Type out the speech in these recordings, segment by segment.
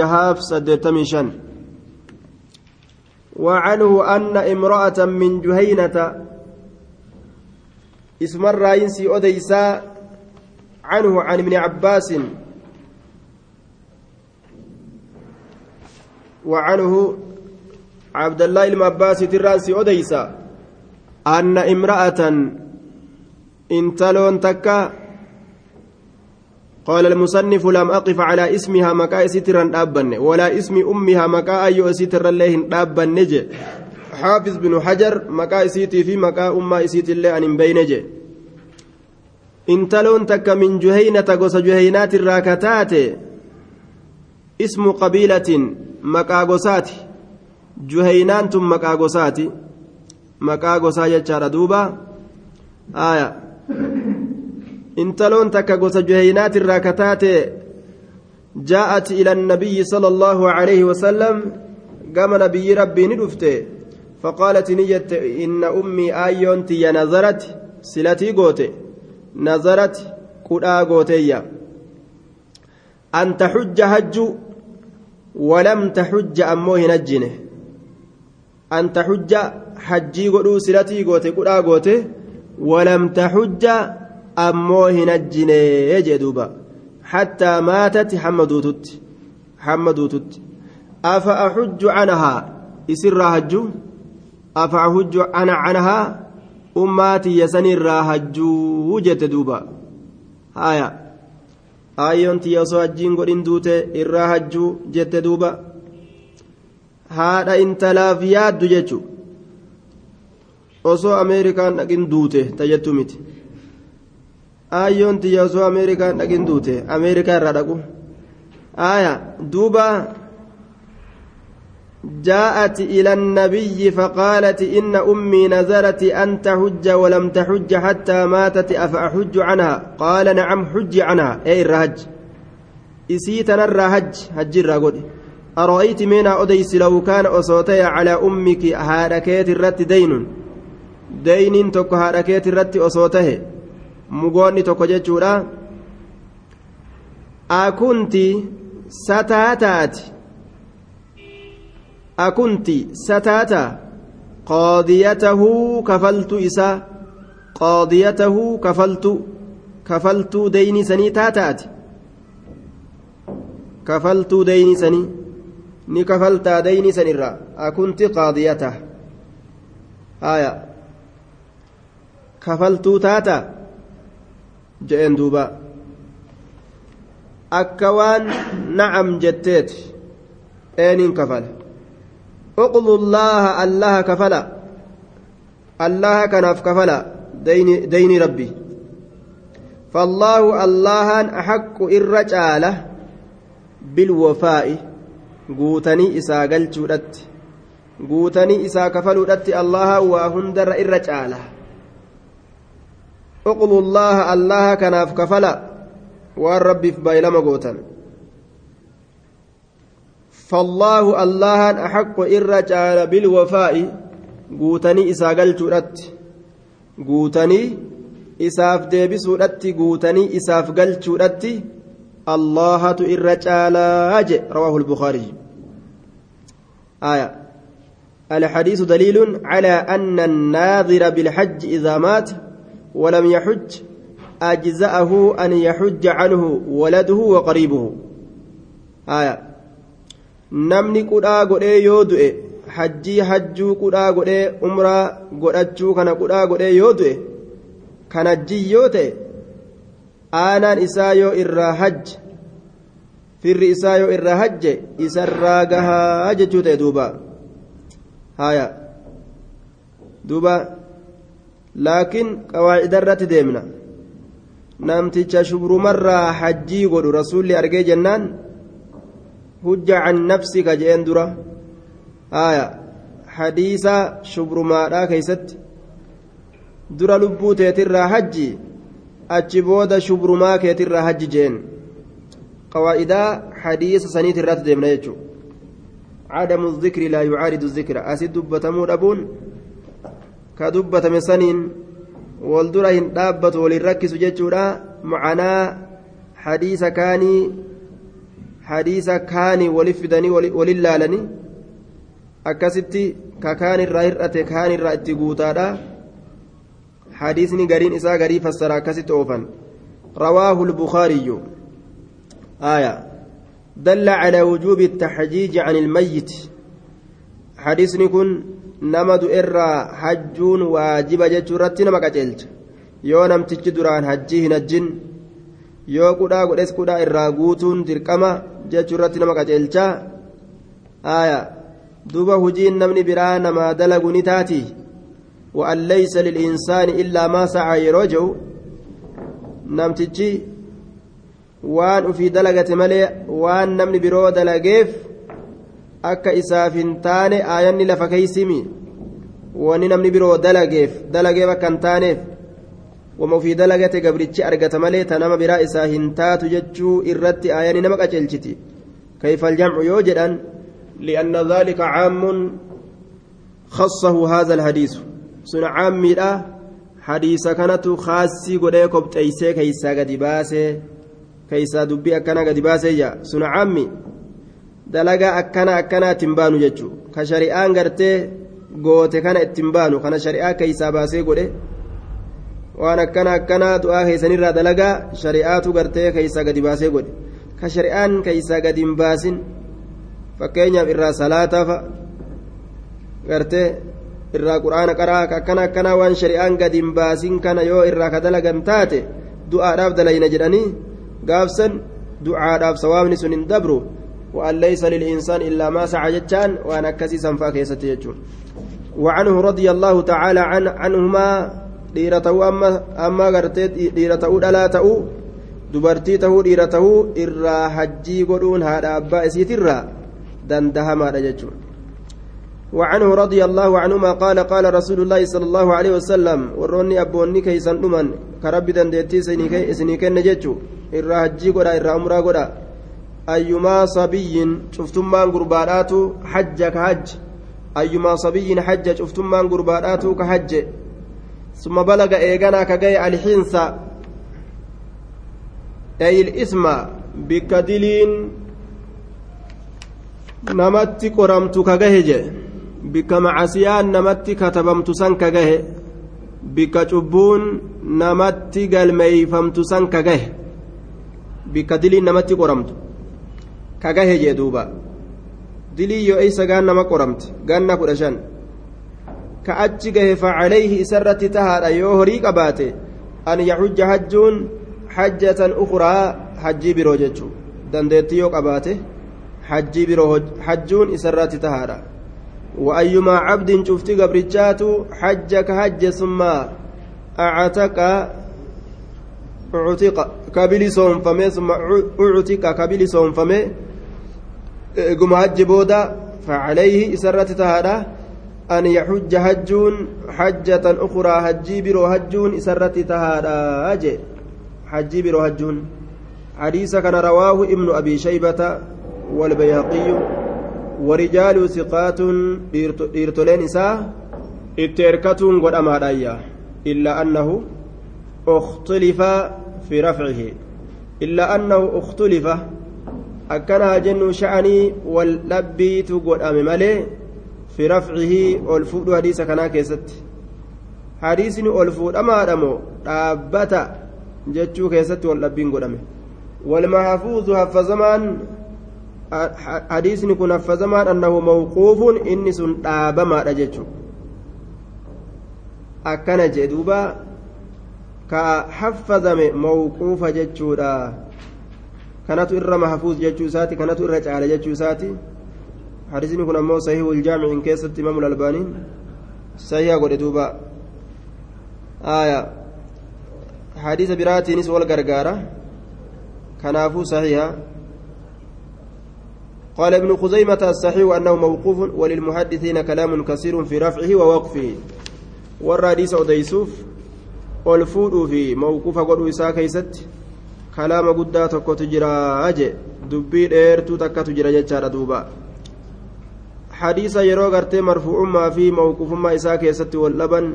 جهاف سدتمي وعنه أن امرأة من جهينة اسم الرئيسي أديسا عنه عن ابن عباس. وعنه عبد الله المباس ترانسي أديسا أن امرأة انتلون تكا قال المصنف لم أقف على اسمها مكا سترا دابن ولا اسم أمها مكا أي سترا لهن دابن نجي حافظ بن حجر مكا سيتي في مكا أما سيتي الله أن بين takka min juhaynata gosa juhaynaati irraa kataate ismu qabiilatin maqaa gosaati juhaynaan tun maqaa gosaati maqaa gosaa jechaadha duuba aya intaloon takka gosa juhaynaati irraa kataate jaa'at ila annabiyyi sala allaahu alayhi wasalam gama nabiyyi rabbii ni dhufte jette inna ummii aayyoon tiyya nazarat silatii goote nazarat qudhaa gooteeyya an taxujja hajju walam taxujja ammoo hin hajjine an taxujja hajjii godhuu silatii goote qudhaa goote walam taxujja ammoo hin ajjinee jee duuba. Hattaa maatatti hamma duututti hamma duututti afa axujju canahaa isirraa hajju? Afa axujju cana canahaa ummaatiyya sanirraa hajjuu jette duuba. Haya aayyoon tiyya osoo hajjiin godhin duute irraa hajjuu jette duuba. Haadha intalaaf yaaddu jechu. Osoo ameerikaan dhaqin duute tajettu miti aayyoon tiyya osoo ameerikaan dhaqin duute. Ameerikaa irraa dhaqu. Aya duuba جاءت إلى النبي فقالت إن أمي نذرت أن تحج ولم تحج حتى ماتت أفأحج عنها قال نعم حج عنها أي الرهج إسيتنا الرهج هج الرغد أرأيت من أديس لو كان أصوتي على أمك هاركيت الرت دين دين تك هاركيت الرت أصوته mugoonni tokko jechuudha akunti sataataati akunti sataata qaadiyatahu kafaltu isaa qaadiyatahu kafaltu kafaltuu deyni sanii taataati kafaltuu deyni sanii ni kafaltaa deyni sanirraa akunti qaadiyata haya kafaltuu taata je'een duuba akka waan nacam jetteeti eeniin kafala uqdu llaaha allaha kafala allaha kanaaf kafala dayni rabbi فالله اللهان أحق الرجالة بالوفاء قوتني إسا قلت قوتني إسا كفلت الله وهندر الرجالة اقضوا الله الله كناف كفلا rabbiif baay'ilama gootan فالله الله أحق إر جعل بالوفاء قوتني إسا قلت قوتني إساف ديبسودت قوتني إساف قلت الله إر جعل رواه البخاري. آية. الحديث دليل على أن الناظر بالحج إذا مات ولم يحج أجزأه أن يحج عنه ولده وقريبه آية namni qudhaa godhee yoo du'e hajjii hajjuu qudhaa godhee umraa godhachuu kana qudhaa godhee yoo du'e kan hajjii yoo ta'e aanaan isaa yoo irraa hajj firri isaa yoo irraa hajje isarraa gahaa jechuu ta'e duuba haya duuba laakiin qawaacida irratti deemna namticha shubrumarraa hajjii godhu rasuulli argee jennaan hujja can nafsika jeen dura haya hadiisa shubrumaadhaa keeysatti dura lubbuu teetirraa hajji achi booda shubrumaa keetirraa hajji jeen qawaa'idaa hadiisa saniit irratti deemna jechuu عدم الذكر لا يعارض الذكر أسد دبتمو كدبتم سنين والدرا هن دابت وللركس ججورا معنا حديث كاني fidanii walin laalanii akkasitti ka kaanirraa hir'ate kaanirraa itti guutaadha hadiisni gariin isaa garii fassara akkasitti oofan rawaahu lbukaariyyu آية دل على وجوب التحجيج عن الميت حديثني كن نمد إرى حجون واجب جتشورت نمك أجلت yoo namtichi duraan hajjii hin hajjin yoo qudhaa godhes qudhaa irraa guutuun dirqama jechuu irratti nama qaceelchaa aya duba hujiin namni biraa namaa dalagu ni taati وأن ليس للإنسان إلا ما سعى يرجو نمتجي waan ufii dalagate malee waan namni biroo dalageef akka isaaf hin taane aayanni lafa keeysimi wani namni biroo dalageef dalageef akka hin taaneef wama ufii dalagate gabrichi argata malee ta nama biraa isaa hin taatu jechuu irratti aayanni nama qaceelchiti كيف الجمع يوجدا لأن ذلك عام خصه هذا الحديث سن عام حديث كانت خاصي قد يكب تيسي كيسا قد باسي keeysaa dubbii akkanaa gadi baaseeyya suna cammi dalagaa akkana akkanaa ittiin baanu jechuu ka shari'aan gartee goote kana ittiin baanu kana shari'aa keeysaa baasee godhe waan akkana akkanaa du'aa keeysanirraa dalagaa shari'aatu gartee keeysaa gadi baasee godhe ka shari'aan keeysaa gadi hin baasin fakkeenyaaf irraa salaataafa gartee irraa quraana qaraa akkana akkanaa waan shari'aan gadi hin baasin kana yoo irraa ka dalagan taate du'aadhaaf dalayna jedhanii gaafsan du'aadhaaf sawaabni sun hin dabru وأن ليس للإنسان إلا ما سعى جتان وأنا كسي سنفا وعنه رضي الله تعالى عن عنهما ديرته أما أما غرتي ديرته ألا تأو دبرتي تهو ديرته إرا حجي قدون هذا أبا إسيت إرا دندها ما رجتون وعنه رضي الله عنهما قال قال رسول الله صلى الله عليه وسلم وروني أبوني كيسان أمن كربي دندتي سنيكي نجتو irraa hajjii godha irraa umraa godha ayyumaa sabiyyin cuftummaan gurbaadhaatu hajja ka hajji ayyumaa sabiyyin hajja cuftummaan gurbaadhaatu ka hajje summa balaga eeganaa ka gaye alxiinsa eyil isma bikka diliin namatti qoramtu ka gahe je bikka macasiyaan namatti katabamtu san ka gahe bikka cubbuun namatti galmeeyfamtu gahe jee duuba dilii yoo eeysa gaan nama qoramte ganna kudha shan ka achi gahe facalayhi isarratti tahaadha yoo horii qabaate an yaxujja hajjuun hajjatan ukraa hajjii biroo jechuu dandeetti yoo qabaate hajjii biroo hajjuun isarratti tahaadha وأيما عبد شفت قبرجات حجك حج ثم أعتق أعتق kabili soonfamee summa ucutika kabili soonfamee hajji booda facalayhi isarratti tahaadha an yaxujja hajjuun hajjatan ukraa hajjii biroo hajjuun isarratti tahaadha je hajjii biroo hajjuun حديث كان رواه ابن أبي شيبة والبياقي ورجال ثقات إرتلين إساء إتركتون قد أمار إلا أنه اختلف في رفعه إلا أنه اختلف أكنها جن شأني واللبي تقول أمي ملي في رفعه والفود حديث كنا كيست حديثني والفود أما أدمو dhaabbata jechuu keessatti wal dhabbiin godhame. والمحفوظ حفظمان حديثني كن حفظمان أنه موقوف إني سن akkana jee duuba ka haffazame mawquufa jechuudha. Kanatu irra mahfuuz jechuu isaati kanatu irra caala jechuu isaati hadisni kun ammoo sahihu iljaamicin keessatti imaamu lalbaaniin sahiha godhe duuba aya hadisa biraatiinis wal gargaara kanaafuu sahiha قال ابن خزيمة الصحيح أنه موقوف وللمحدثين كلام كثير في رفعه ووقفه والراديس أديسوف fuudhuu fi mawquufa godhuu isaa keeysatti kalaama guddaa tokkotu jira je dubbii dheertuu takkatu jira jechaadha duuba hadiisa yeroo gartee marfuucummaa fi mawquufummaa isaa keessatti wal dhaban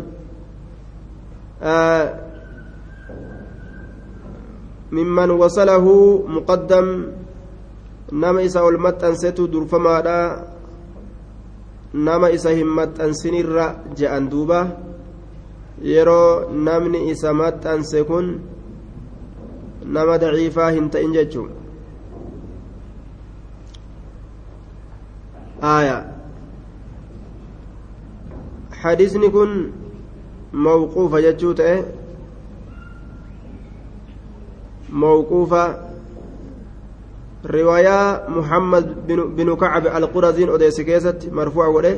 ممن وصله مقدم nama isa ol maxxansetu durfamaadha nama isa hin maxxansinirra je'an duuba yeroo namni isa maxxanse kun nama daciifaa hin ta'in jechuun aaya hadiisni kun mawquufa jechuu ta'e mawquufa riwaayaa muhammad binu kacab alquraziin odeesse keessatti marfuuca godhe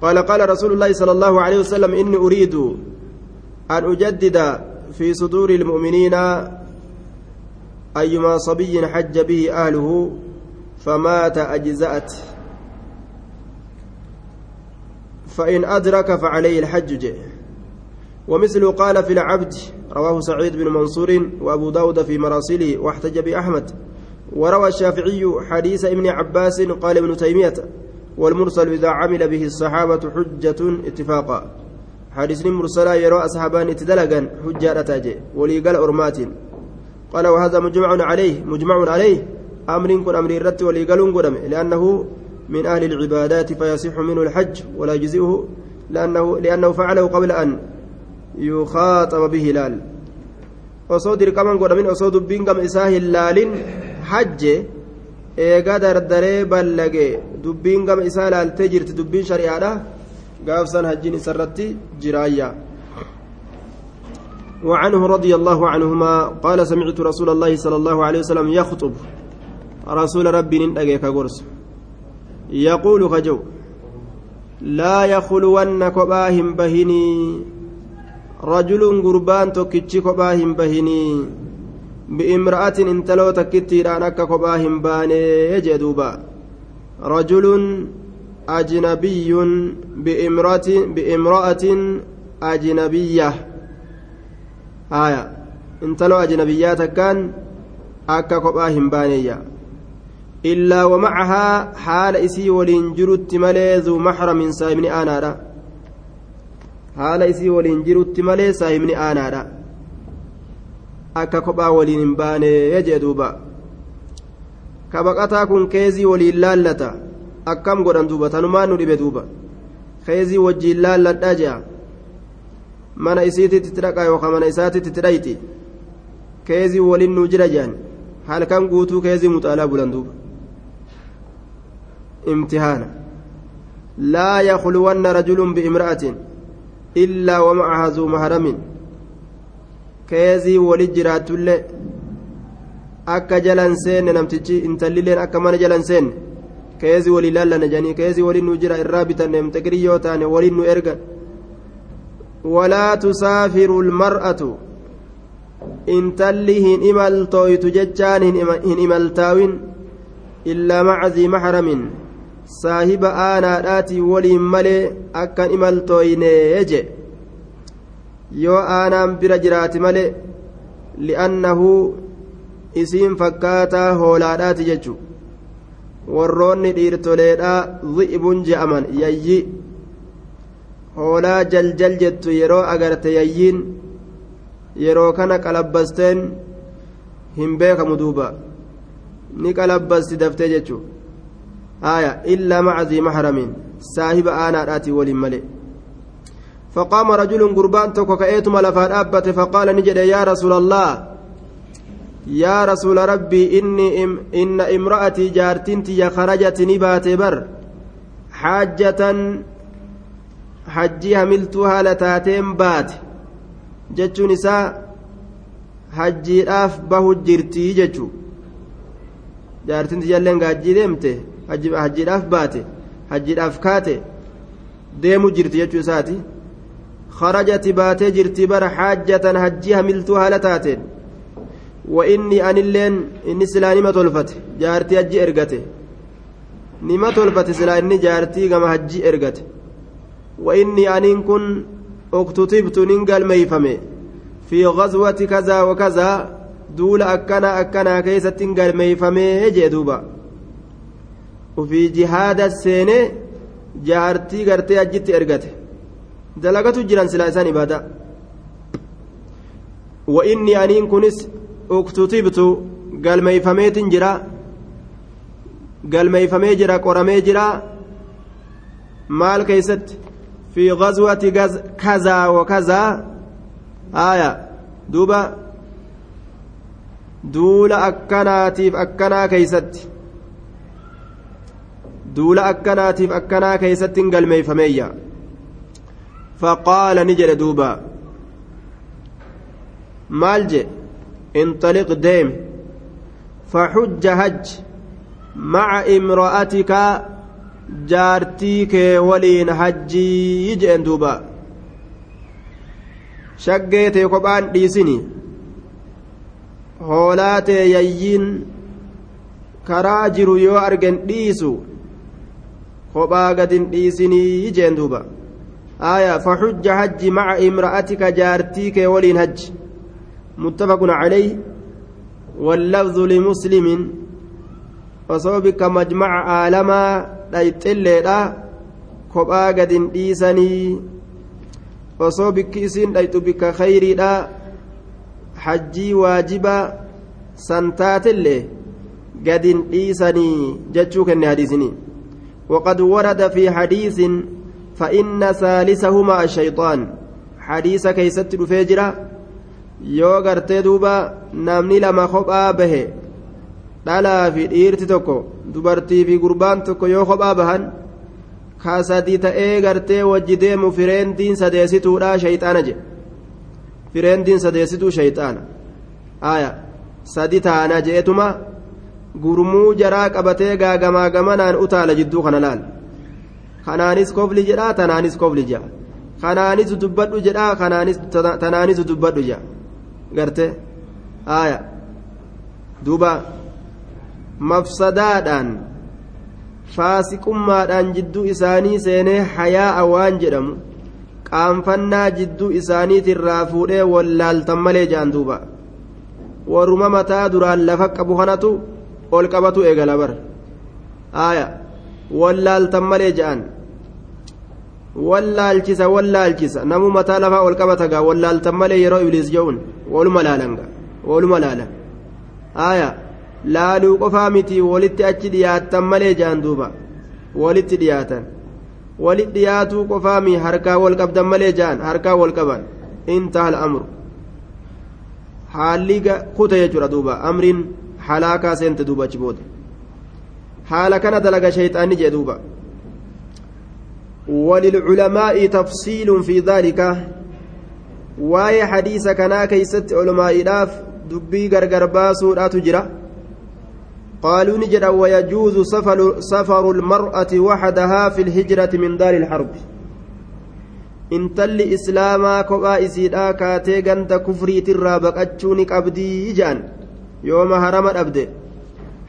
قال قال رسول الله صلى الله عليه وسلم إني أريد أن أجدد في صدور المؤمنين أيما صبي حج به أهله فمات أجزأت. فإن أدرك فعليه الحج ومثل قال في العبد رواه سعيد بن منصور وأبو داود في مراسله واحتج بأحمد. وروى الشافعي حديث ابن عباس قال ابن تيمية والمرسل إذا عمل به الصحابة حجة اتفاقا. حديث مرسلا يرى أصحابان اتدلقا حجة أتاجي وليقال أرمات. قال وهذا مجمع عليه مجمع عليه أمر كن أمر الرت وليقال قدم لأنه من أهل العبادات فيصح منه الحج ولا يجزئه لأنه لأنه فعله قبل أن يخاطب به لال osoo dubbiin gama isaa hin laalin hajje eegaa dardaree ballage dubbiin gama isaa laaltee jirti dubbiin shari'aadha gaafsan hajjiin isarratti jiraayya وعنه رضي الله عنهما قال سمعت رسول الله صلى الله عليه وسلم يخطب. رسول ربي نندقيك قرص يقول خجو لا يخلون كباهم بهني. رجل قربان توكيتشي كباهم بهني. بامرأة انتلو تكتي رانك كباهم باني يجدوبا رجل أجنبي بامرأة بامرأة أجنبية. آية انتلو أجنبيات كان أكا كباهم بانية إلا ومعها حال إسي ولين جرت ملي ذو محرم سايمني آنارا حال إسي ولين جرت ملي سايمني آنارا akka kophaa waliin hin baane jee duuba ka kun keezii waliin laallata akkam godhan duuba tanumaan nu dhibe duuba keezii wajjiin laalladhaa jea mana isiititti itti dhaqaa yookaan mana isaatitti itti dhayti keezii waliin nu jira jean halkan guutuu keezii muxaalaa bulan duuba imtihaana laa yakluwanna rajulun biimra'atin illaa wamacaha zuu mahramin keezii walit jiraatullee akka jalan seenne namtichi intallilleen akka mana jalan seenne keezii walii laallana janii keezii waliin nu jira irraa bitanne mteqirii yoo taane waliin nu ergan walaa tusaafiru lmar'atu intalli hin imaltooytu jechaan hin imaltaawin illaa maca zii maxramin saahiba aanaadhaatii waliin malee akkan imaltooynee je yoo aanaan bira jiraate malee li'annahu isiin fakkaataa hoolaadhaati jechu warroonni dhiirtoleedhaa dhi'ibun je'aman yayyi hoolaa jaljal jettu yeroo agarte yayyiin yeroo kana qalabbasteen hin beekamu duuba ni qalabbasti daftee jechu haya illaa maca zii mahramiin saahiba aanaadhaati waliin malee فقام رجل قربان توكو كأيتم لفات أبت فقال نجد يا رسول الله يا رسول ربي إني إم إن امرأتي جارتنتي خرجت نبات بر حاجة حجي هملتها لتاتين بات جتشو نساء حجي أف به جرتي جتشو جارتنتي جلين قاجي ديمته حجي أف باتي حجي أف كاتي deemu jirti jechuu isaati خرجت باتي جرتي بر حاجة هجيها ملتها لتاتين وإني أن اللين إني سلا نما تلفت جارتي هجي إرقته نما تلفت سلا إني جارتي كما هجي إرقته وإني أن كن اكتتبت ننقل ميفمي في غزوة كذا وكذا دول أكنا أكنا كيسة تنقل ميفمي جدوبا وفي جهاد السنة jaartii gartee achitti ergate dalagatu jiran silaa isaan ibaadaa وإني أنين كنس اكتتبت قال ميفميت جرا galmeeyfamee jira qoramee jira maal keeysatti kazaa wa kazaa aya duuba duula akkanaatiif akkanaa keeysatti duula akkanaatiif akkanaa keeysatti hin galmeeyfameeyya faqaala ni jedhe duuba maal je انطلق ديم فحج هج مع امرأتك جارتيك ولين حجي يجئن دوبا shaggeete kophaan dhiisini hoolaate yayyiin karaa jiru yoo argen dhiisu kophaa gadin dhiisinii jeen duuba aya faxujja hajji maca imra'atika jaartii kee waliin hajji muttafaqun calayh wallafzu limuslimin osoo bikka majmaca aalamaa dhayxilleedha kophaa gadin dhiisanii osoo bikki isiin dhayxu bikka khayriidha hajjii waajiba san taatillee gadin dhiisanii jechuu kenne hadiisinii وقد ورد في حديث فإن ثالثهما الشيطان حديث كيست فجرة gartee duuba namni lama kophaa bahe dhalaa fi dhiirti tokko dubartii fi gurbaan tokko yoo kophaa bahan ka ta'ee gartee wajji deemu fireendiin sadeessituudha shayxaana jedhe. Fireendiin sadeessituu shayxaana. Aya sadi taana je'etuma gurmuu jaraa qabatee gaagamaa gamanaan utaala jidduu kana laal. Kanaanis kofli jedhaa tanaanis kofli jedha kanaanis dubbadhu jedhaa tanaanis dubbadhu jedha garte aya duuba mafsadaadhaan faasiqummaadhaan jidduu isaanii seenee hayaa'a waan jedhamu qaanfannaa jidduu isaaniitirraa fuudhee wallaaltan malee jedhan duuba. Warruma mataa duraan lafa qabu kanatu ol qabatu eegala bar aya wallaaltan malee jedhan wallaalchisa wallaalchisa namu mataa lafaa ol qabata gaa wallaaltan malee yeroo ibliis je'uun waluma laalan gaa waluma laalan aya laaluu qofaa miti walitti achi dhiyaattan malee jedhan duuba walitti dhiyaatan walitti dhiyaatuu qofaa mi harkaa wal qabdan malee jedhan harkaa wal qaban intaha al'amru haalli kuta jechuudha duuba amriin halaakaa seente duuba achi booda haala kana dalaga shayxaanni jee duuba وللعلماء تفصيل في ذلك واي حديث كنا كيست علماء داف دبي غرغر باسو تجرى قالوا نجد ويجوز سفر, سفر المرأة وحدها في الهجرة من دار الحرب islaamaa kophaa isiidhaa kaatee ganda kufriitirraa baqachuu ni qabdii jaan yoo maharama dhabde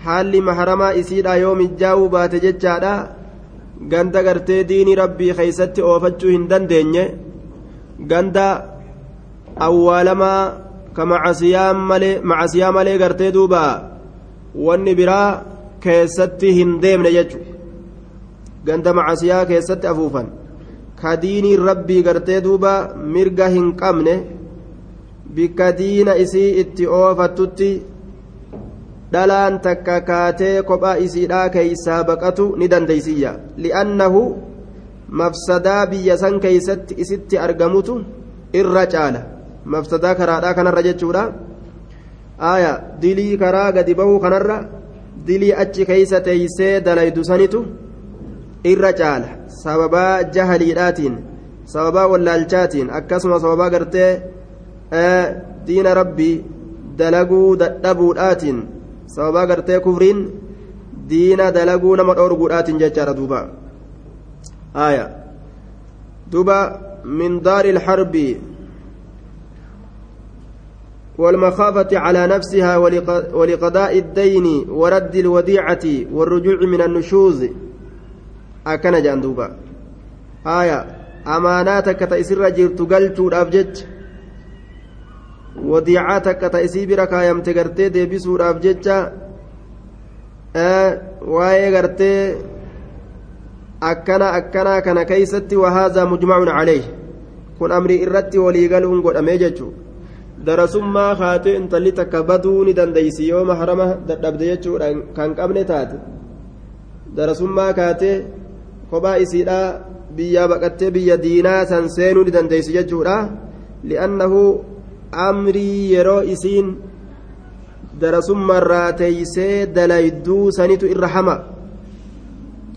haalli maharamaa isiidhaa yoo mijjaa'uu baate jechaadha ganda gartee diinii rabbii keeysatti oofachuu hin dandeenye ganda awwaalamaa ka macasiyaa malee gartee duuba wanni biraa keessatti hin deemne jechu ganda macasiyaa keessatti afuufan ka diinii rabbii gartee duuba mirga hin qabne bikka diina isii itti oofattutti dhalaan takka kaatee kophaa isiidhaa keeysaa baqatu ni dandeeysiyya li'annahu mafsadaa biyya san keeysatti isitti argamutu irra caala mafsadaa karaadhaa kanarra jechuudha aya dilii karaa gadi bahuu kanarra dilii achi keeysa teeysee dalaydu sanitu irra caala. Sababaa jahaliidhaatiin sababaa wallaalchaatiin akkasuma sababaa gartee diina rabbii dalaguu dadhabuudhaatiin sababaa gartee kufriin diina dalaguu nama dhoorguudhaatiin jechaadha duuba. Aya duuba min daari ilharbi والمخافة على نفسها ولقضاء الدين ورد الوديعة والرجوع من النشوز takka ta isirra jirtu galchuudhaaf jecha wadiicaa takka ta isii bira kaayamte gartee deebisuudhaaf jecha waa'ee gartee akkana akkanaa kana keeysatti wahaazaa mujmacun caleyh kun amrii irratti waliigaluun godhamee jechuu darasummaa kaatee intalli takka baduu ni dandeeysi yoo maharama dadhabde jechuudha kan qabne taate darasummaa kaatee kophaa isiidhaa biyyaa baqattee biyya diinaa san seenuu ni dandeessi jechuudha li'annahu amrii yeroo isiin darasummaarraa teeysee dalayduu sanitu irra hama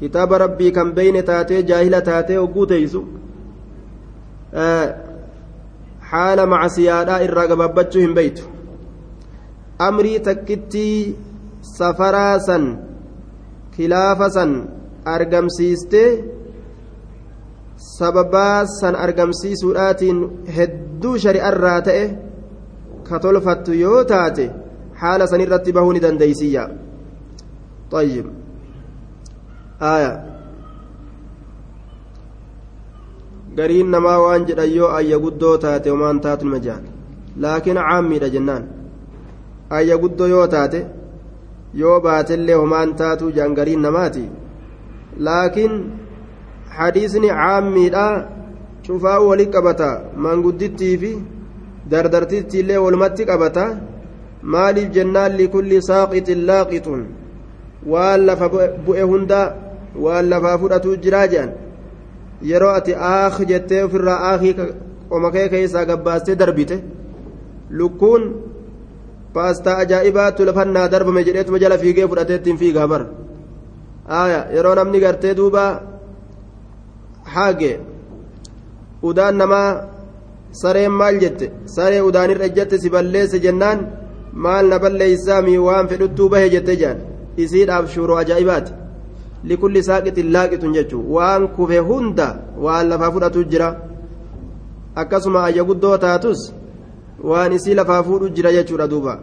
kitaaba rabbii kan beeyne taatee jaahila taatee hogguu teeysu haala macasiyaadhaa irraa gabaabbachuu hin beeytu amrii takkittii safaraa san kilaafa san argamsiistee sababaa san argamsiisuudhaatiin hedduu shari'arraa ta'e ka tolfattu yoo taate haala san irratti bahuu ni dandeeysiyya طيب آية gariin namaa waan jedhan yoo ayya guddoo taate homaan taatu nima jaan laakiin caammiidha jennaan ayya guddoo yoo taate yoo baatellee homaan taatu jaan gariin namaati laakiin hadiisni caammiidha cufaa wali qabata manguddittii fi dardartittiillee walumatti qabata maaliif jennaan likulli saaqixin laaqixun waan lafa bu'e hunda waan lafaa fudhatu jiraa jedhan yeroo ati aak jettee ofirraa aakii qoma kee keessaa gabbaastee darbite lukkuun paastaa ajaa'ibaatu lafannaa darbame jedheetuma jala fiigee fudhatee ittiin fiigaa bara aaya yeroo namni gartee duuba haage udaan namaa sareen maal jette saree udaanirra ejjatte si balleesse jennaan maal na balleeysaami waan fedhuttuu bahe jette jaan isiidhaaf shuuroo ajaa'ibaati waan kufe hunda waan lafaa fudhatu jira akkasuma ayya guddoo taatus waan isii lafaa fuudhu jira jechuudha duuba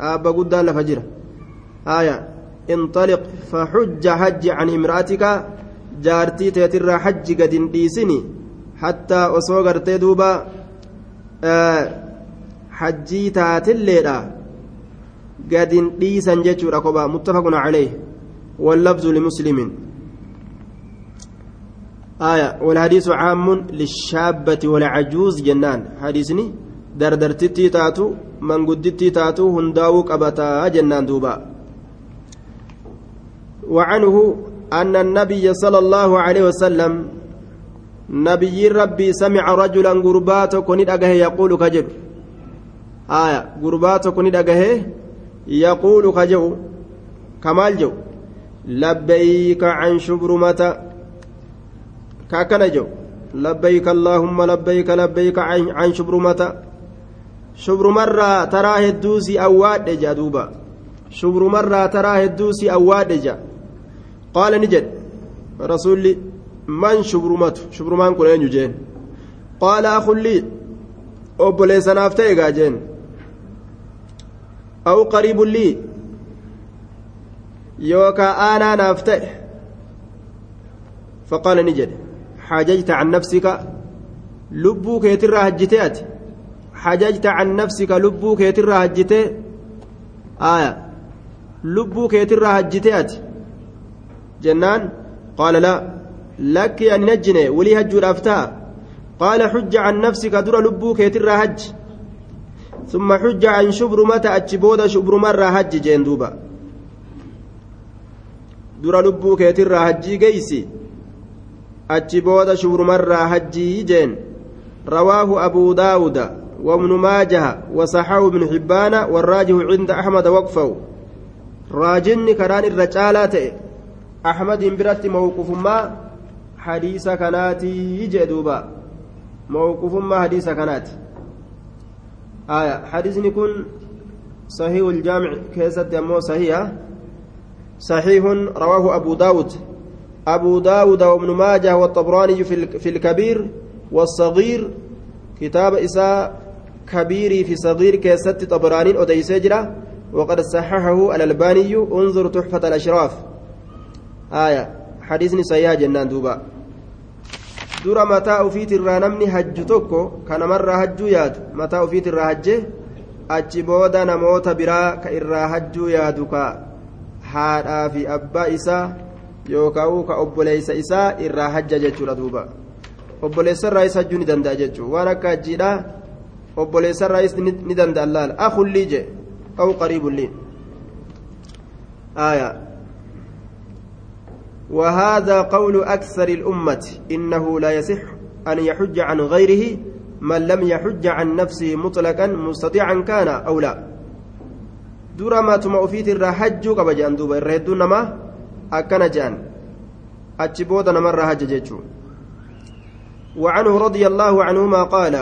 aabba guddaan lafa jira haya انطلق فحج حج عن امرأتك جارتي تيتر حج قد ديسني حتى أصوغر تدوبا آه حجي تاتليرا قد ديسا جتشورا كوبا متفق عليه واللفظ لمسلم. آية والحديث عام للشابة والعجوز جنان. حديثني دردرتتي تاتو من قدتي تاتو هنداو قبتا جنان دوبا. وعنه أن النبي صلى الله عليه وسلم نبي ربي سمع رجلا قربات كنت أجه يقول كجر آية قربات كنت أجه يقول كجو كمال جو. لبيك عن شبرمة. كأكنا جو. لبيك اللهم لبيك لبيك عن, شبرمة. شبرمرة ترى هدوسي أواد جادوبا شبرمرة ترى هدوسي أواد جا قال نجد. رسولي من شبرمته شبرمان كن جين. قال أخ لي أبليس نافتي جين. أو قريب لي. yookaa aanaa naaf ta'e faqaala ni jedhe xajajta can nafsika lubbuu keetirraa hajjitee ati xajajta can nafsika lubbuu keetirraa hajjitee aya lubbuu keetirraa hajjitee ati jennaan qaala laa lakki ani najjine walii hajjuudhaaf ta'a qaala xujja can nafsika dura lubbuu keetirraa hajji ثم حج عن شبرمة أتشبودا شبرمة هج جين دوبا dura lubbuu keetirraa hajjii geeysi? Achi booda shubrumarraa hajjii jeen rawaahu abuu daawuda وابن ماجه وصححه ابن حبان والراجح عند أحمد وقفه راجن كران الرجالات أحمد برت موقف ما حديث كناتي جدوبا موقف ما حديث كنات آية حديث نكون صحيح الجامع كيسة يمو صحيحة صحيح رواه أبو داود. أبو داود وابن ماجه والطبراني في الكبير والصغير. كتاب إساء كبيري في صغير كيست طبراني أدي سجرة وقد صححه الألباني. انظر تحفة الأشراف. آية. حديثني صحيح جنان دوبا. dura mataa ofiitirraa namni hajju tokko kana marraa hajjuu yaadu mataa ofiitirraa hajje achi booda namoota biraa ka ka haadhaa fi abbaa isaa yookaan ka obboleessa isaa irraa hajja jechuudha duuba obboleessarraayis hajjuu ni danda'a jechuudha waan akka hajjiidhaa obboleessarraayis ni danda'a laala akullii je aw qariibullii aayaa وهذا قول أكثر الأمة إنه لا يصح أن يحج عن غيره من لم يحج عن نفسه مطلقا مستطيعا كان أو لا dura maatuma ofiit irraa hajjuu qaba jedhan duuba. Irra hedduun namaa akkana jedhan achi booda namarraa hajja jechuu وعنه رضي الله عنهما قال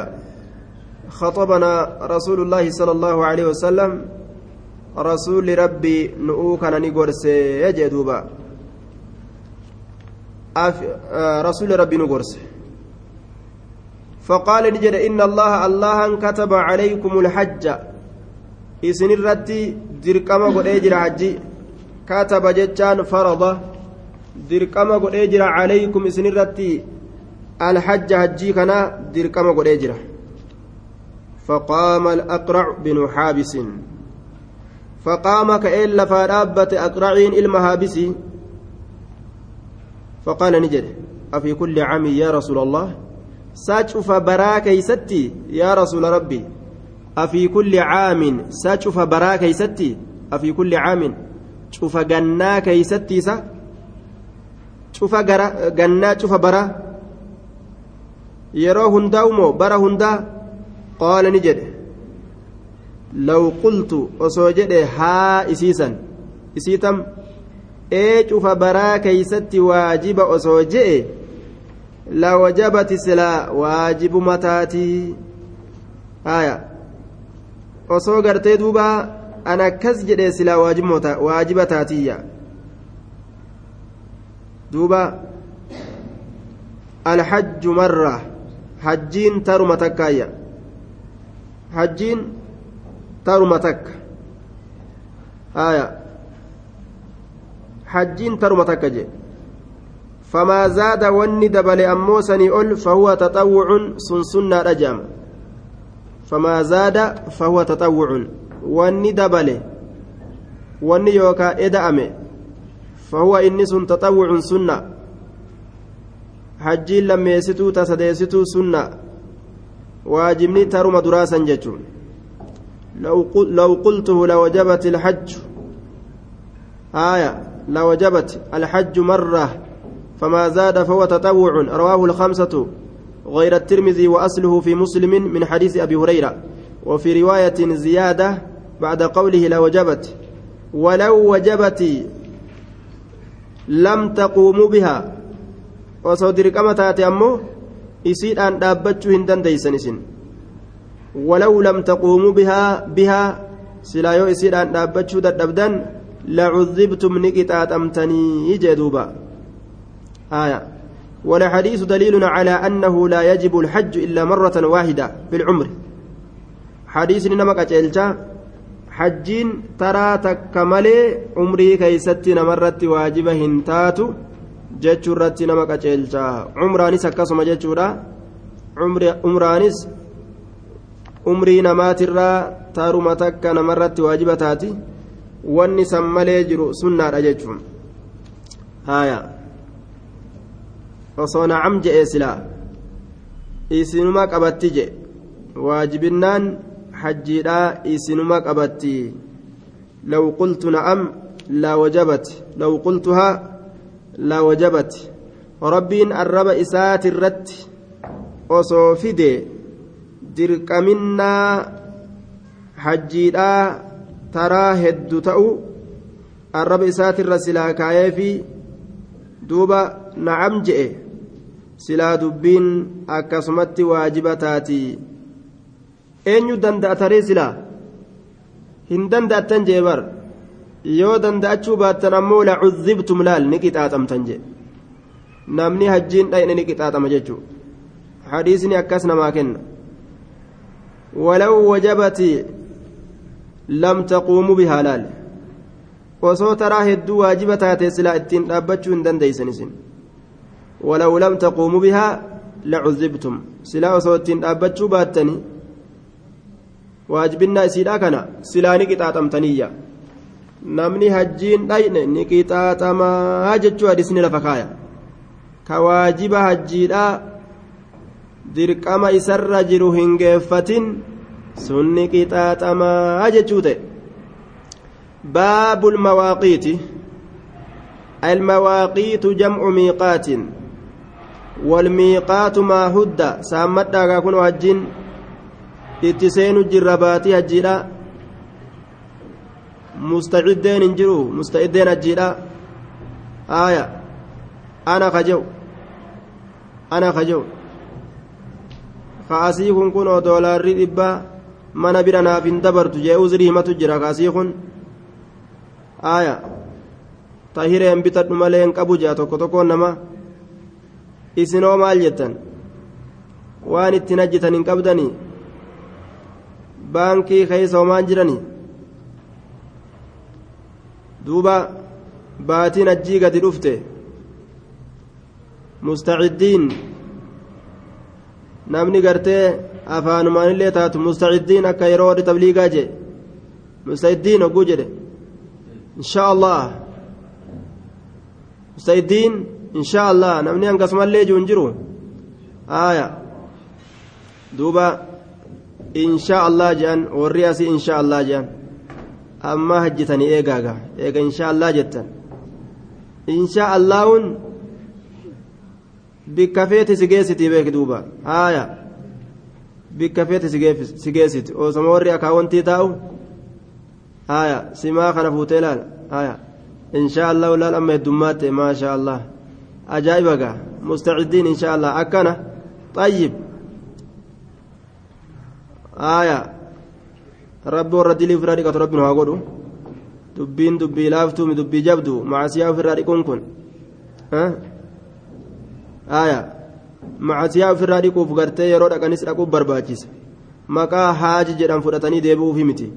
خطبنا رسول الله صلى الله عليه وسلم رسول ربي نؤوكنا نقرس يجدوبا رسول ربي نقرس فقال نجد إن الله الله كتب عليكم الحج isinirratti dirqama godhee jira hajji kataba jechaan farada dirqama godhee jira calaykum isinirratti alhajja hajjii kana dirqama godhee jira فقام الأقرع بن حابس فقام كأن لفا دابة أقرعين المهابسي فقال نجد أفي كل عام يا رسول الله ساتشف براكي ستي يا رسول ربي أفي كل عام ساتشوف برا كيستي؟ أفي كل عام شوف جنا كيستي سا؟ شوف جنا شوف برا؟ يرى هنداومو برا هندا؟ قال نجد. لو قلت أسوجد ها إسيسا. إسيتم؟ ee cufa baraa keeysatti waajiba osoo je'e la wajabati silaa waajibuma taatii haya osoo gartee duuba an akkas jedhee silaa waajiba taatiyya duuba alhajju marra hajjiin taruma takkaayya hajjiin taruma takka haya hajjiin taruma takka jee famaa zaada wanni dabale ammoo sanii ol fahuwa taxawwucun sun sunnaa dhajama فما زاد فهو تطوع. واني دبله واني يوكا ادأمه فهو سن تطوع سنة. حجين لما يستو تسديستو سنة. واجبني ترم دراسا جتون لو, لو قلته لوجبت الحج. آية. لوجبت الحج مرة. فما زاد فهو تطوع. رواه الخمسة. غير الترمذي وأصله في مسلم من حديث أبي هريرة وفي رواية زيادة بعد قوله لا وجبت ولو وجبت لم تقوموا بها. وصدر كما تأتي أمه يصير أن دابتشو هندن ديسن ولو لم تقوموا بها بها سلايو يصير أن دابتشو دابدن لعذبتم نكتات أمتني جدوبا. آية. والحديث دليل على أنه لا يجب الحج إلا مرة واحدة في العمر. حديث نمك أجلتا حجين ترى تكملي عمري كيستي نمرت واجبة هنتاتو جتشورت نمك أجلتا عمرانيس أكسم جتشورا. عمرانيس umrii namaatirraa taaruma takka namarratti waajiba taati wanni san malee jiru sunnaadha jechuun haayaa osoo nacam je'e silaa isinuma qabatti je waajibinnaan isinuma qabatti law qultu na'am laa wajabat law qultuhaa laa wajabat rabbiin arraba isaati irratti osoo fide dirqaminnaa hajjiidhaa taraa heddu ta'u arraba isaatirra silaa kaayeefi duuba nacam je'e silaa dubbiin akkasumatti waajiba taati. Eenyu danda'a taree silaa? Hin danda'attan jee bar. Yoo danda'achuu baattan ammoo la cudhibtum laal ni qixaaxamtan jee. Namni hajjiin dhayne ni qixaaxama jechuu. Hadiisni akkas namaa kenna. Walaw wajabati lam taquumu bihaa laal. Osoo taraa hedduu waajiba taatee silaa ittiin dhaabbachuu hin dandeeysan isin. ولو لم تقوموا بها لعذبتم سلا وصوتين أبتشوا باتني واجبنا سيدا كان سلا namni hajjiin dhayne ni qixaaxamaa jechuu hadisni lafa kaaya ka waajiba hajjiidha dirqama isarra jiru hin geeffatin sun ni qixaaxamaa jechuu ta'e baabul mawaaqiiti المواقيت جمع ميقات والميقات ما هد سامت كن وجين اتسين الجربات هجيلا مستعدين انجرو مستعدين هجيلا آية أنا خجو أنا خجو bira naaf hin dabartu jee uzrii himatu jira kaasii kun aaya tahireen bitadhu malee hin qabu jea tokko tokkoon nama isinoo maal jettan? Waan ittiin hajjetan hin qabdanii? Baankii keessa homaan jiranii? Duuba baatiin ajjii gadi dhufte. Mustaciddiin namni gartee afaanumaanillee taatu mustaciddiin akka yeroo warri tabliigaa jee. Mustaciddiin hogguu jedhe. Insha allah mustaciddiin insha allah namni hangasumallee jiru hin jiru aya duuba insha allah jedhan warri asii insha allah jedhan amma hajjitanii eegaaga eega insha allah jettan insha allaahun bikka feeti si geessiti beeki duuba haaya bikka feeti si geessiti osoma warri akaawwantii taa'u haaya simaa kana fuutee laala haaya insha allahu laal amma heddummaatti maasha allah ajaa'iba gaa mustaciddiin insha allah akkana xayyib haaya rabbi warra dilii ofirraa dhiqatu rabbi nu haa godhu dubbiin dubbii laaftuumi dubbii jabdu macasiyaa ofirraa dhiquun kun aya macasiyaa ofirraa dhiquuf gartee yeroo dhaqanis dhaquuf barbaachisa maqaa haaji jedhan fudhatanii deebi'uufi miti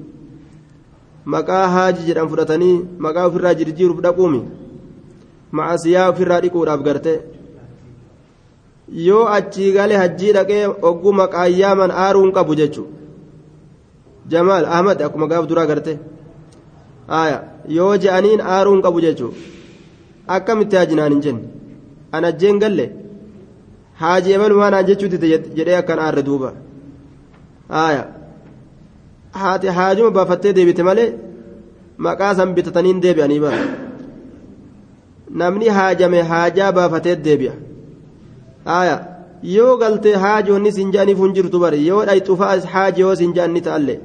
maqaa haaji jedhan fudhatanii maqaa ofirraa jirjiiruuf dhaquumi macasiyaa ofirraa dhiquudhaaf gartee yoo achii galee hajjii dhaqee ogguu maqaa yaaman aaruun qabu jechuudha. Jamaal ahmad akkuma gaaf duraa gartee aya yoo je'aniin aaruun qabu jechuudha. Akkamitti haajinaan hin jenne? Ana jeen galle? Haaji ebalumaan aan jechuuti jedhee akkan aarre duuba. Haati haajuma baafattee deebite malee maqaa san bitataniin deebi'anii bara namni haajame haajaa baafatee deebi'a. Aya yoo galtee haaji wanni sin je'aniif hin jirtu bari yoo dhayxufa haaji yoo sin je'an ni ta'allee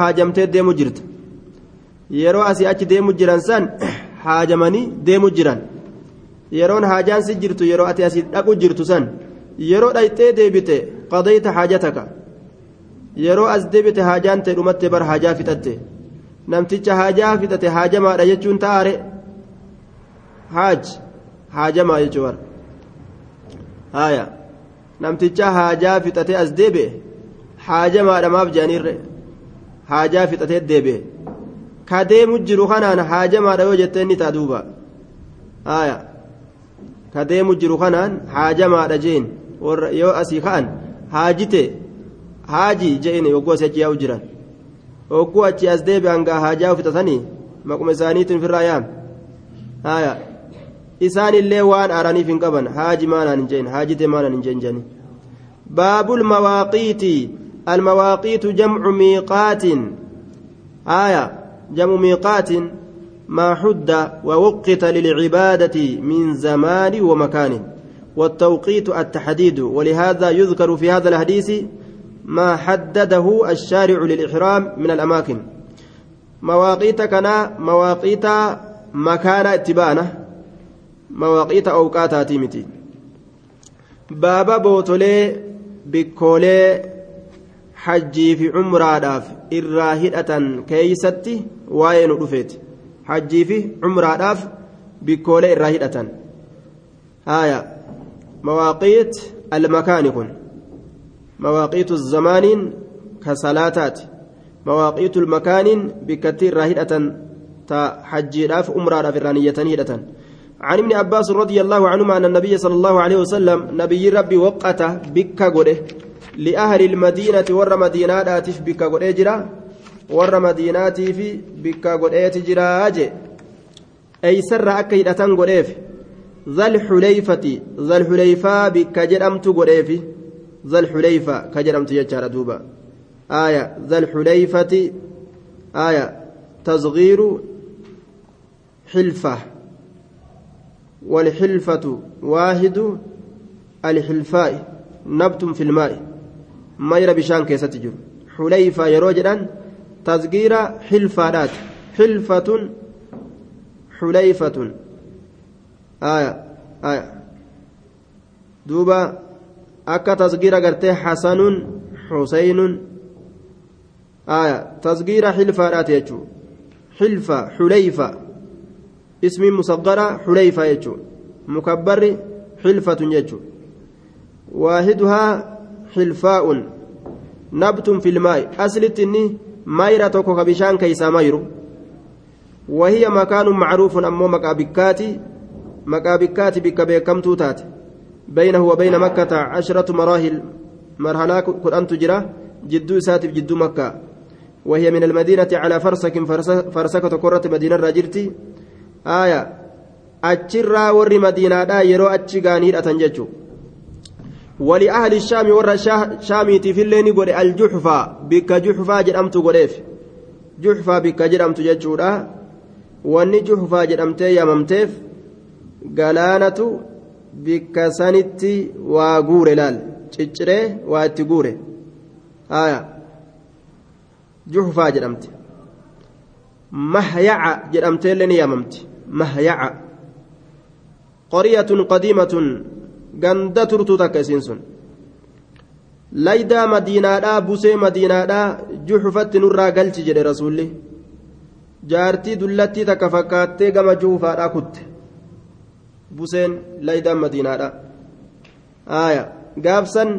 haajamtee deemu jirta. Yeroo asii achi deemu jiran san haajamanii deemu jiran. Yeroon haajaan si jirtu yeroo ati asii dhaqu jirtu san yeroo dhayxee deebite qadayta haajataka. Yeroo as deebite haajaan ta'e dhumatte bar haajaa fixatte. Namticha haajaa fixate haajamaadha jechuun ta'aare haaj haajamaa jechuu bara haaya. Namticha haajaa fixate as deebi'e. Haajamaadha maaf jedhaniirre haajaa fixatee deebi'e. Ka deemu jiru kanaan haajamaadha yoo jettee ni ta'a duuba. Haaya. Ka deemu jiru kanaan haajamaadha jeen. Yoo asii ka'an haajite. Haajii jeen yogguu asii achi yaa'u jiran. Yogguu achi as deebi'an gaa haajaa fixatanii maquma isaaniitiin firraa yaam haaya isaan illee waan aaraniif hin qaban. Haaji maanaan hin jeen haajite maanaan hin jeen jeni baabul mawaaqiiti المواقيت جمع ميقات آية جمع ميقات ما حد ووقت للعبادة من زمان ومكان والتوقيت التحديد ولهذا يذكر في هذا الحديث ما حدده الشارع للإحرام من الأماكن مواقيت كنا مواقيت مكان اتبانة مواقيت أوقات تيمتي بابا بوتولي بكولي irraa hidhatan keeysatti waa'ee nu dhufeeti hajjii fi cumraadhaaf bikkoolee irraa hidhatan haya mawaaqiit almakaani kun mawaaqiitu zamaaniin ka salaataati mawaaqiitu lmakaaniin bikkatti irraa hidhatan ta hajjiidhaaf umraadhaaf irraa niyyatanii hidhatan عن ابن عباس رضي الله عنهما أن النبي صلى الله عليه وسلم نبي ربي وقت بك قده لأهل المدينة ور مدينة آتف بك قد أجرا ور مدينة في بك قد أجرا أجي أي سر أكيد أتن قد ذا الحليفة ذا الحليفة بك جرمت قد ذا الحليفة كجرمت يجار دوبا. آية ذا الحليفة آية تصغير حلفة. والحلفة واحد الحلفاء نبت في الماء. مير بشان كيسة تجر حليفة يروجدا تصغير حلفات حلفة حليفة. آية آية. دوبا أكا تصغير قرتي حسن حسين. آية تصغير حلفات يجو. حلفة حليفة. اسم مصغرة حليفة يجو. مكبر حلفة يجو. واحدها حلفاء. نبت في الماء. أصلت إني مايرة توكو بشان كيسا مايرو. وهي مكان معروف أمو مكابكاتي. مكابكاتي بك بكمتو تات بينه وبين مكة عشرة مراحل. مرحلة قرآن تجرى. جدو ساتف جدو مكة. وهي من المدينة على فرسك فرسكة كرة مدينة راجرتي aaya achirraa warri madiinaadhaa yeroo achi gaanii hidhatan jechuudha. wali ahli shaami warra shaamiitiifillee ni godhe aljuxfaa bikka juxfaa jedhamtu godheef. Juxfaa bikka jedhamtu jechuudha. Wanni juxfaa jedhamtee yamamteef galaanatu bikka sanitti waa guure laal. Ciccire waa itti guure. Aaya juxfaa jedhamte mahyaca jedhamteellee ni yaamamti. Mahyaca qoryatun qadiimatun ganda turtuu takka isiin sun laydaa madiinaadhaa busee madiinaadhaa juhfatti nurraa galchi jedhe rasuulli jaartii dullattii takka fakkaattee gama juufaadhaa kutte buseen laydaan madiinaadha aaya gaafsan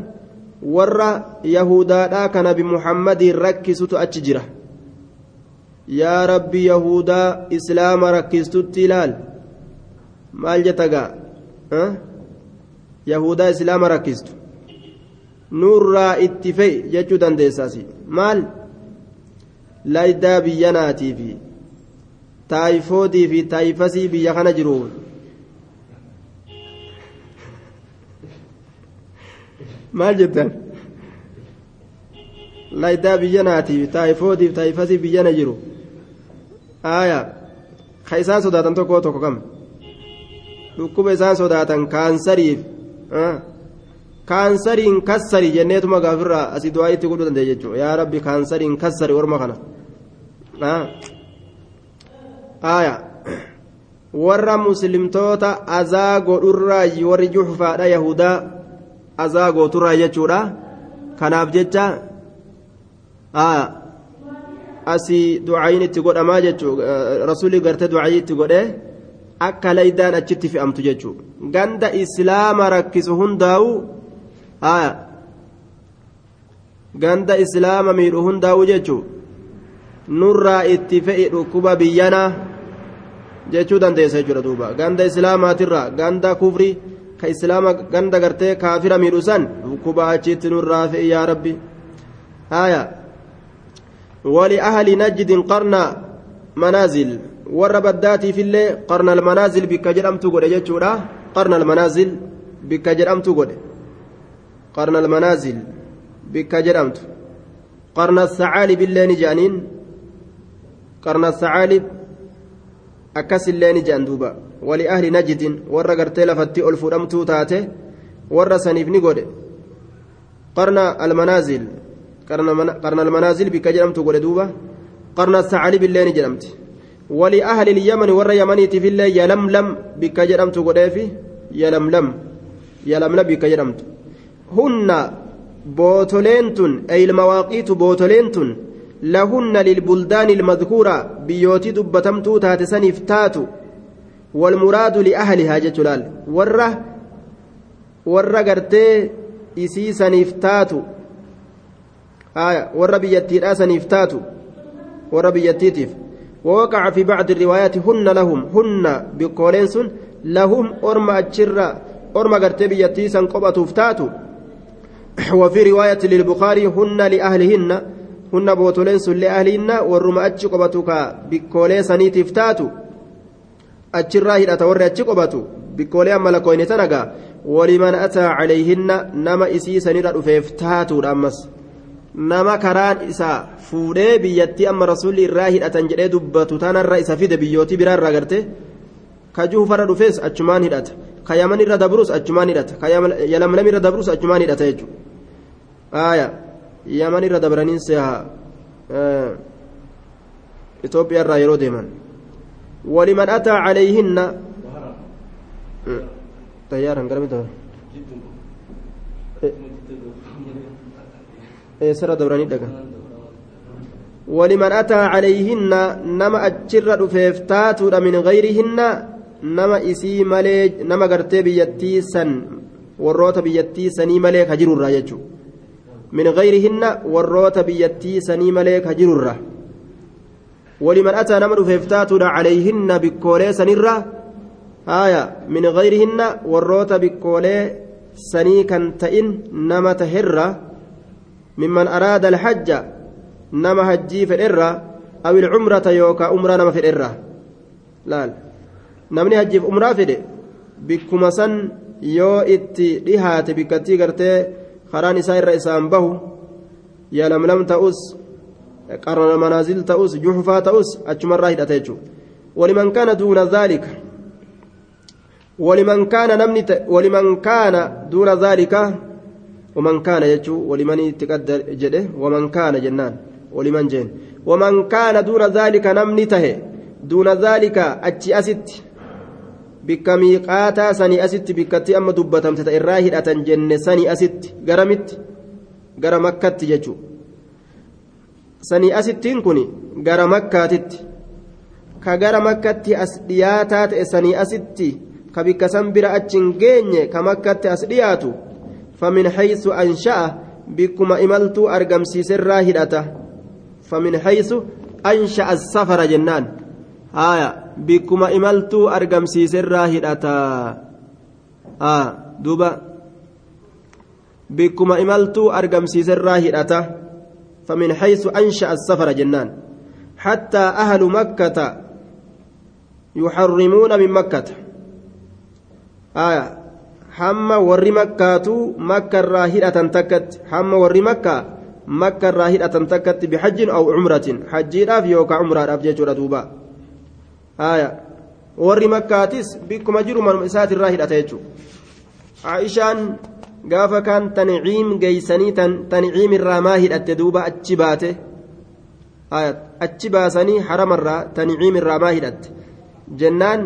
warra yahudaadhaa ka nabi muhammadiin rakkisutu achi jira yaa rabbi yahudaa islaama rakkistutti ilaal maal jetta gaa yahudaa islaama rakkistu nurraa itti fe'i jechuu dandeessaasi maal laydaa biyya naatiifi taayifoodii fi taayifasii biyya kana jiru maal jettan laydaa biyya naatiif taayifoodii fi taayifasii biyya na jiru aaya ka isaan sodaatan tokko tokko kam dhukkuba isaan sodaatan kaansariif kaansariin kassari jenneetuma gaafirraa asii du'aa itti godhuu dandeenya jechuudha yaa rabbi kaansariin kassari orma kana aya warra muslimtoota azaa godhurraa warri juxfaadha yahudaa azaa gooturraa jechuudha kanaaf jecha aya asii ducaayin itti godhamaa jechuu rasuulli gartee ducaayii itti godhee akka laydaan achitti fe'amtu jechuu. Ganda islaama rakkisu hundaa'u ganda islaama miidhu hundaa'u jechuu. Nurraa itti fe'i dhukkuba biyyanaa jechuu dandeessa jechuudha duuba. Ganda islaamaatirraa ganda kufrii ka islaama ganda gartee kaafira miidhu san dhukkuba achitti nurraa fe'i yaa rabbi. Haya ولأهل نجد قرن منازل warra baddaatiifillee qarna almanaazil bikka jedhamtu godhe jechuudha qarna almanaazil bikka jedhamtu godhe qarna almanaazil bikka jedhamtu qarna sacaalib illee ni jedhaniin qarna sacaalib akkasillee ni jedhan duuba waliahli najdin warra gartee lafatti ol fudhamtuu taate warra saniif ni godhe qarna bikka jedhamtu godhe duuba qarna sacaalib illee ni jedhamti ولأهل اليمن ور يمنيتي في الله يلملم بك جرمت قدافي يلملم. يلملم بك جرمت هن بوتولينتون أي المواقيت بوتولينتون لهن للبلدان المذكورة بيوتي دبتمتو تاتسن افتاتو والمراد لأهلها جتلال ورة ورة قرتي إسيسن افتاتو ورة بيتي راسن افتاتو ورة بيتيتيف ووقع في بعض الروايات هن لهم هن بقولين لهم أرم أجرة أرم قرتي بيتيسا قبة افتاتو وفي رواية للبخاري هن لأهلهن هن بوتولين لأهلهن والرم أجي قبتك بقولي سنيت افتاتو أجرة هنا توري أجي قبتو بقولي أما لكوين تنقى. ولمن أتى عليهن نما إسي سنيرا فيفتاتو الأمس nama karaan isa fuudhee biyyattii amma rasuulli irraa hidhatan jedhee dubbatu tanarra isa fide biyyootii biraarraa garte ka juufarra dhufes achumaan hidhata ka yaman irra dabrus achumaan hidhata ka yalamlam irra dabrus achumaan hidhata jechuudha aaya yaman irra dabraniin seha Itoophiyaa irraa yeroo deeman waliman ataa calayhinna tayyaaran gara mita eessarra dabranii dhaga waliman ataa calayhinna nama achirra dhufeef taatuudha min gayrihinna nama isii malee nama gartee biyyattii san warroota biyyattii sanii malee ka jirurraa jechuu min gayrihinna warroota biyyattii sanii malee ka jirurra ولمن أتى نمر فيفتاتنا عليهن بكولي سنرة آية من غيرهن وروت بكولي سني كان تئن نما تهرة ممن أراد الحج نما هجي في الإرة أو العمرة يوكا أمرا نما في الإرة لا نمني هجي في أمرا في بكما سن yoo itti dhihaate bikkattii gartee karaan isaa irra isaan bahu yalamlam ta'us qarana manaazil ta'us juxufaa ta'us achumarraa hidhate jechuudha waliman kaana duuna zaalika waliman kaana namni waliman kaana duuna zaalika waman kaana jechuun waliman itti qaddar jedhe waman kaana jennaan waliman jeen waman kaana duuna zaalika namni tahe duuna zaalika achi asitti bikka miiqaataa sanii asitti bikkatti amma dubbatamte ta irraa hidhatan jenne sanii asitti garamitti gara makkatti jechuudha. sanii asittiin kun gara makkaatitti ka gara makkatti as dhiyaataa ta'e sanii asitti ka bikka san achiin geenye ka makkatti as dhiyaatu famin haysu ansha'a bikkuma imaltuu argamsiiserraa hidhata famin haysu ansha'a safara jennaan haaya bikkuma imaltuu argamsiiserraa hidhata duuba bikkuma imaltuu argamsiiserraa hidhata فمن حيث أنشأ السفر جنان حتى أهل مكة يحرمون من مكة آية مكة مكة الراهلة تكت حما ور مكة مكة الراهلة تكت بحج أو عمرة حج راف يوكا عمرة راف جيجورا دوبا آية ور مكاتس بكم أجر من إسات الراهلة تيجو عائشان gaafa kaan tanciim geeysanii tanciim irraa maa hidhatte duuba achi baate? Achi baasanii haramarraa tanciim irraa maa hidhatte? Jennaan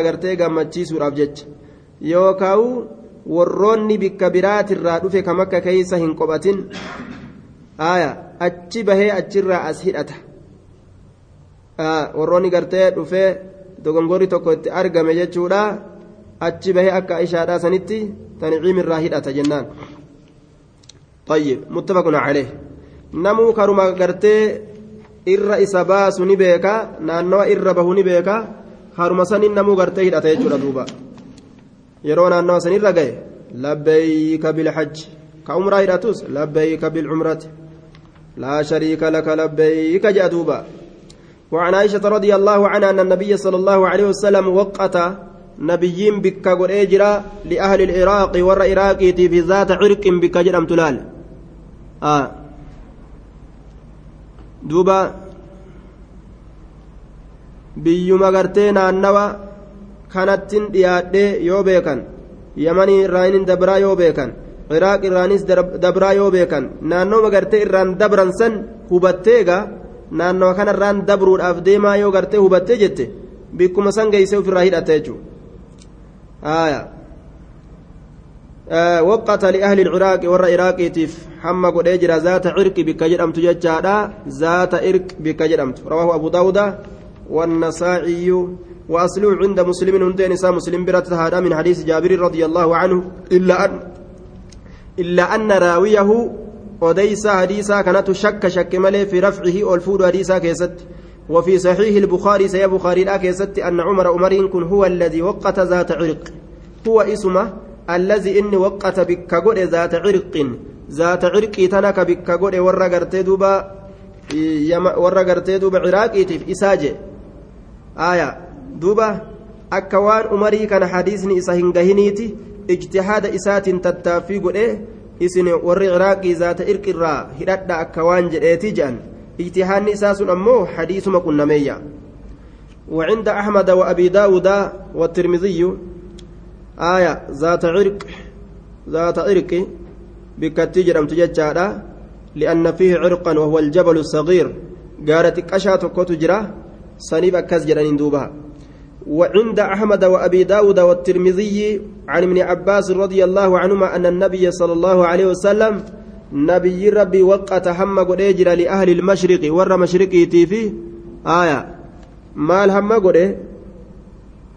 agartee gammachiisuudhaaf jecha yookaa'u warroonni bikka biraatirraa dhufe kam akka keeysa hin qophatin aya achi bahee achirraa as hidhata warroonni gartee dhufee dogongorri tokko itti argame jechuudha achi bahee akka ishaadhaa sanitti tanciim irraa hidhata jennaan طيب متفق عليه نمو كرما غرتي irra isa baasu ni beeka naannawa irra bahu ni beeka haruma sanin namuu gartee hidhata jechuudha duuba yeroo naannawa sanirra gahe labbeeyka bilhajj ka umraa hidhatus labbeeyka bilcumrati laa shariika laka labbeeyka jedha duuba وعن عائشة رضي الله عنها أن النبي صلى الله عليه وسلم وقت نبيين بك قد إجرا لأهل العراق ور عراقي في ذات عرق بك جرم تلال آه duuba biyyuma gartee naannawa kanattin dhiyaadhee yoo beekan yamanii irraanin dabraa yoo beekan iraaq irraanis dabraa yoo beekan naannooma gartee irraan dabran san hubatteega naannowa kanarraan dabruudhaaf deemaa yoo gartee hubattee jette bikkuma san geessee ofirraa hidhatta jechuudha. waqata li ahli ciraaqi warra iraaqiitiif. حما قد أجرى ذات عرق بك جرمت ججادا ذات عرق بك جرمت رواه أبو داود والنسائي وأصله عند مسلم هندين نساء مسلم برت هذا من حديث جابر رضي الله عنه إلا أن إلا أن راويه وديس حديثا كانت شك شك ملي في رفعه والفود حديثا كيست وفي صحيح البخاري سي بخاري كيست أن عمر عمر كن هو الذي وقت ذات عرق هو اسمه الذي إني وقت بك ذات عرق ذات عرق تنك بك قد ورى قرتي دوبا ورى قرتي دوبا عراقي تف إساجي آية. دوبا أكوان أمري كان حديثني إسا هنغهنيتي اجتهاد إسات تتافي قد isin warri ciraaqii zaata irqirraa hidhadha akka waan jedheeti jedhan ijtihaanni isaa sun ammoo hadiisuma qunnameeyya وعند أحمد وأبي داود والترمذي آية. ذات عرق ذات عرق بكتجر أم تججارا لأن فيه عرقا وهو الجبل الصغير قالت كشات كتجرة صنيب كزجر دوبها وعند أحمد وأبي داود والترمذي عن ابن عباس رضي الله عنهما أن النبي صلى الله عليه وسلم نبي ربي وقت هم قديجر لأهل المشرق ور مشرقي تيفي آية مال هم قده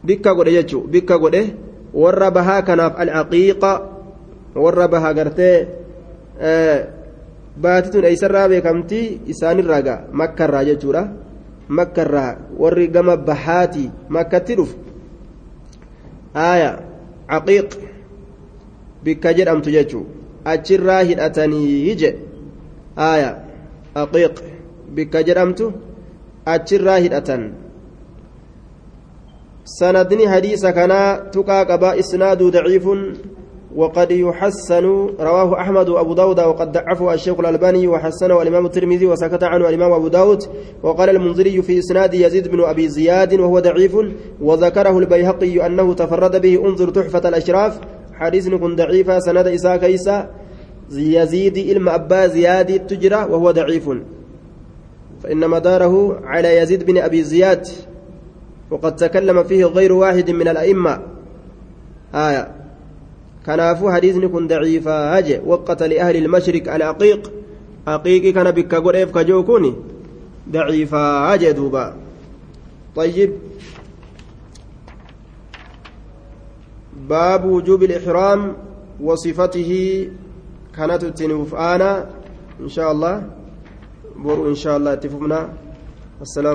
بكا قده يجو بكا قده ور بها كناف العقيقة بها قرتي آه baatituun eeysarraa beekamtii isaanirraa gaa makkarraa jechuudha makkarraa warri gama bahaati makkatti dhufu aaya caqiiq bikka jedhamtu jechuu achirraa hidhatanii jedhe aaya caqiiq bikka jedhamtu achirraa hidhatan sanadni hadiisa kanaa tuqaa qabaa isnaaduu daciifun وقد يحسن رواه أحمد وأبو داود وقد ضعفه الشيخ الألباني وحسنه الإمام الترمذي وسكت عنه الإمام أبو داود وقال المنذري في إسناد يزيد بن أبي زياد وهو ضعيف وذكره البيهقي أنه تفرد به انظر تحفة الأشراف حديث كن ضعيفا سند إساء كيسا يزيد إلم أبا زياد التجرى وهو ضعيف. فإن مداره على يزيد بن أبي زياد وقد تكلم فيه غير واحد من الأئمة. آية. Kanaafuu hadiisni kun daciifaa haje waqata liahli ilmashriq alaqiiq aqiiqii kana bikka godheef kajoo kun daciifaa haje duuba طيب باب وجوب الإحرام وصفته كانت تنوف آنا إن شاء الله بور إن شاء الله اتفقنا السلام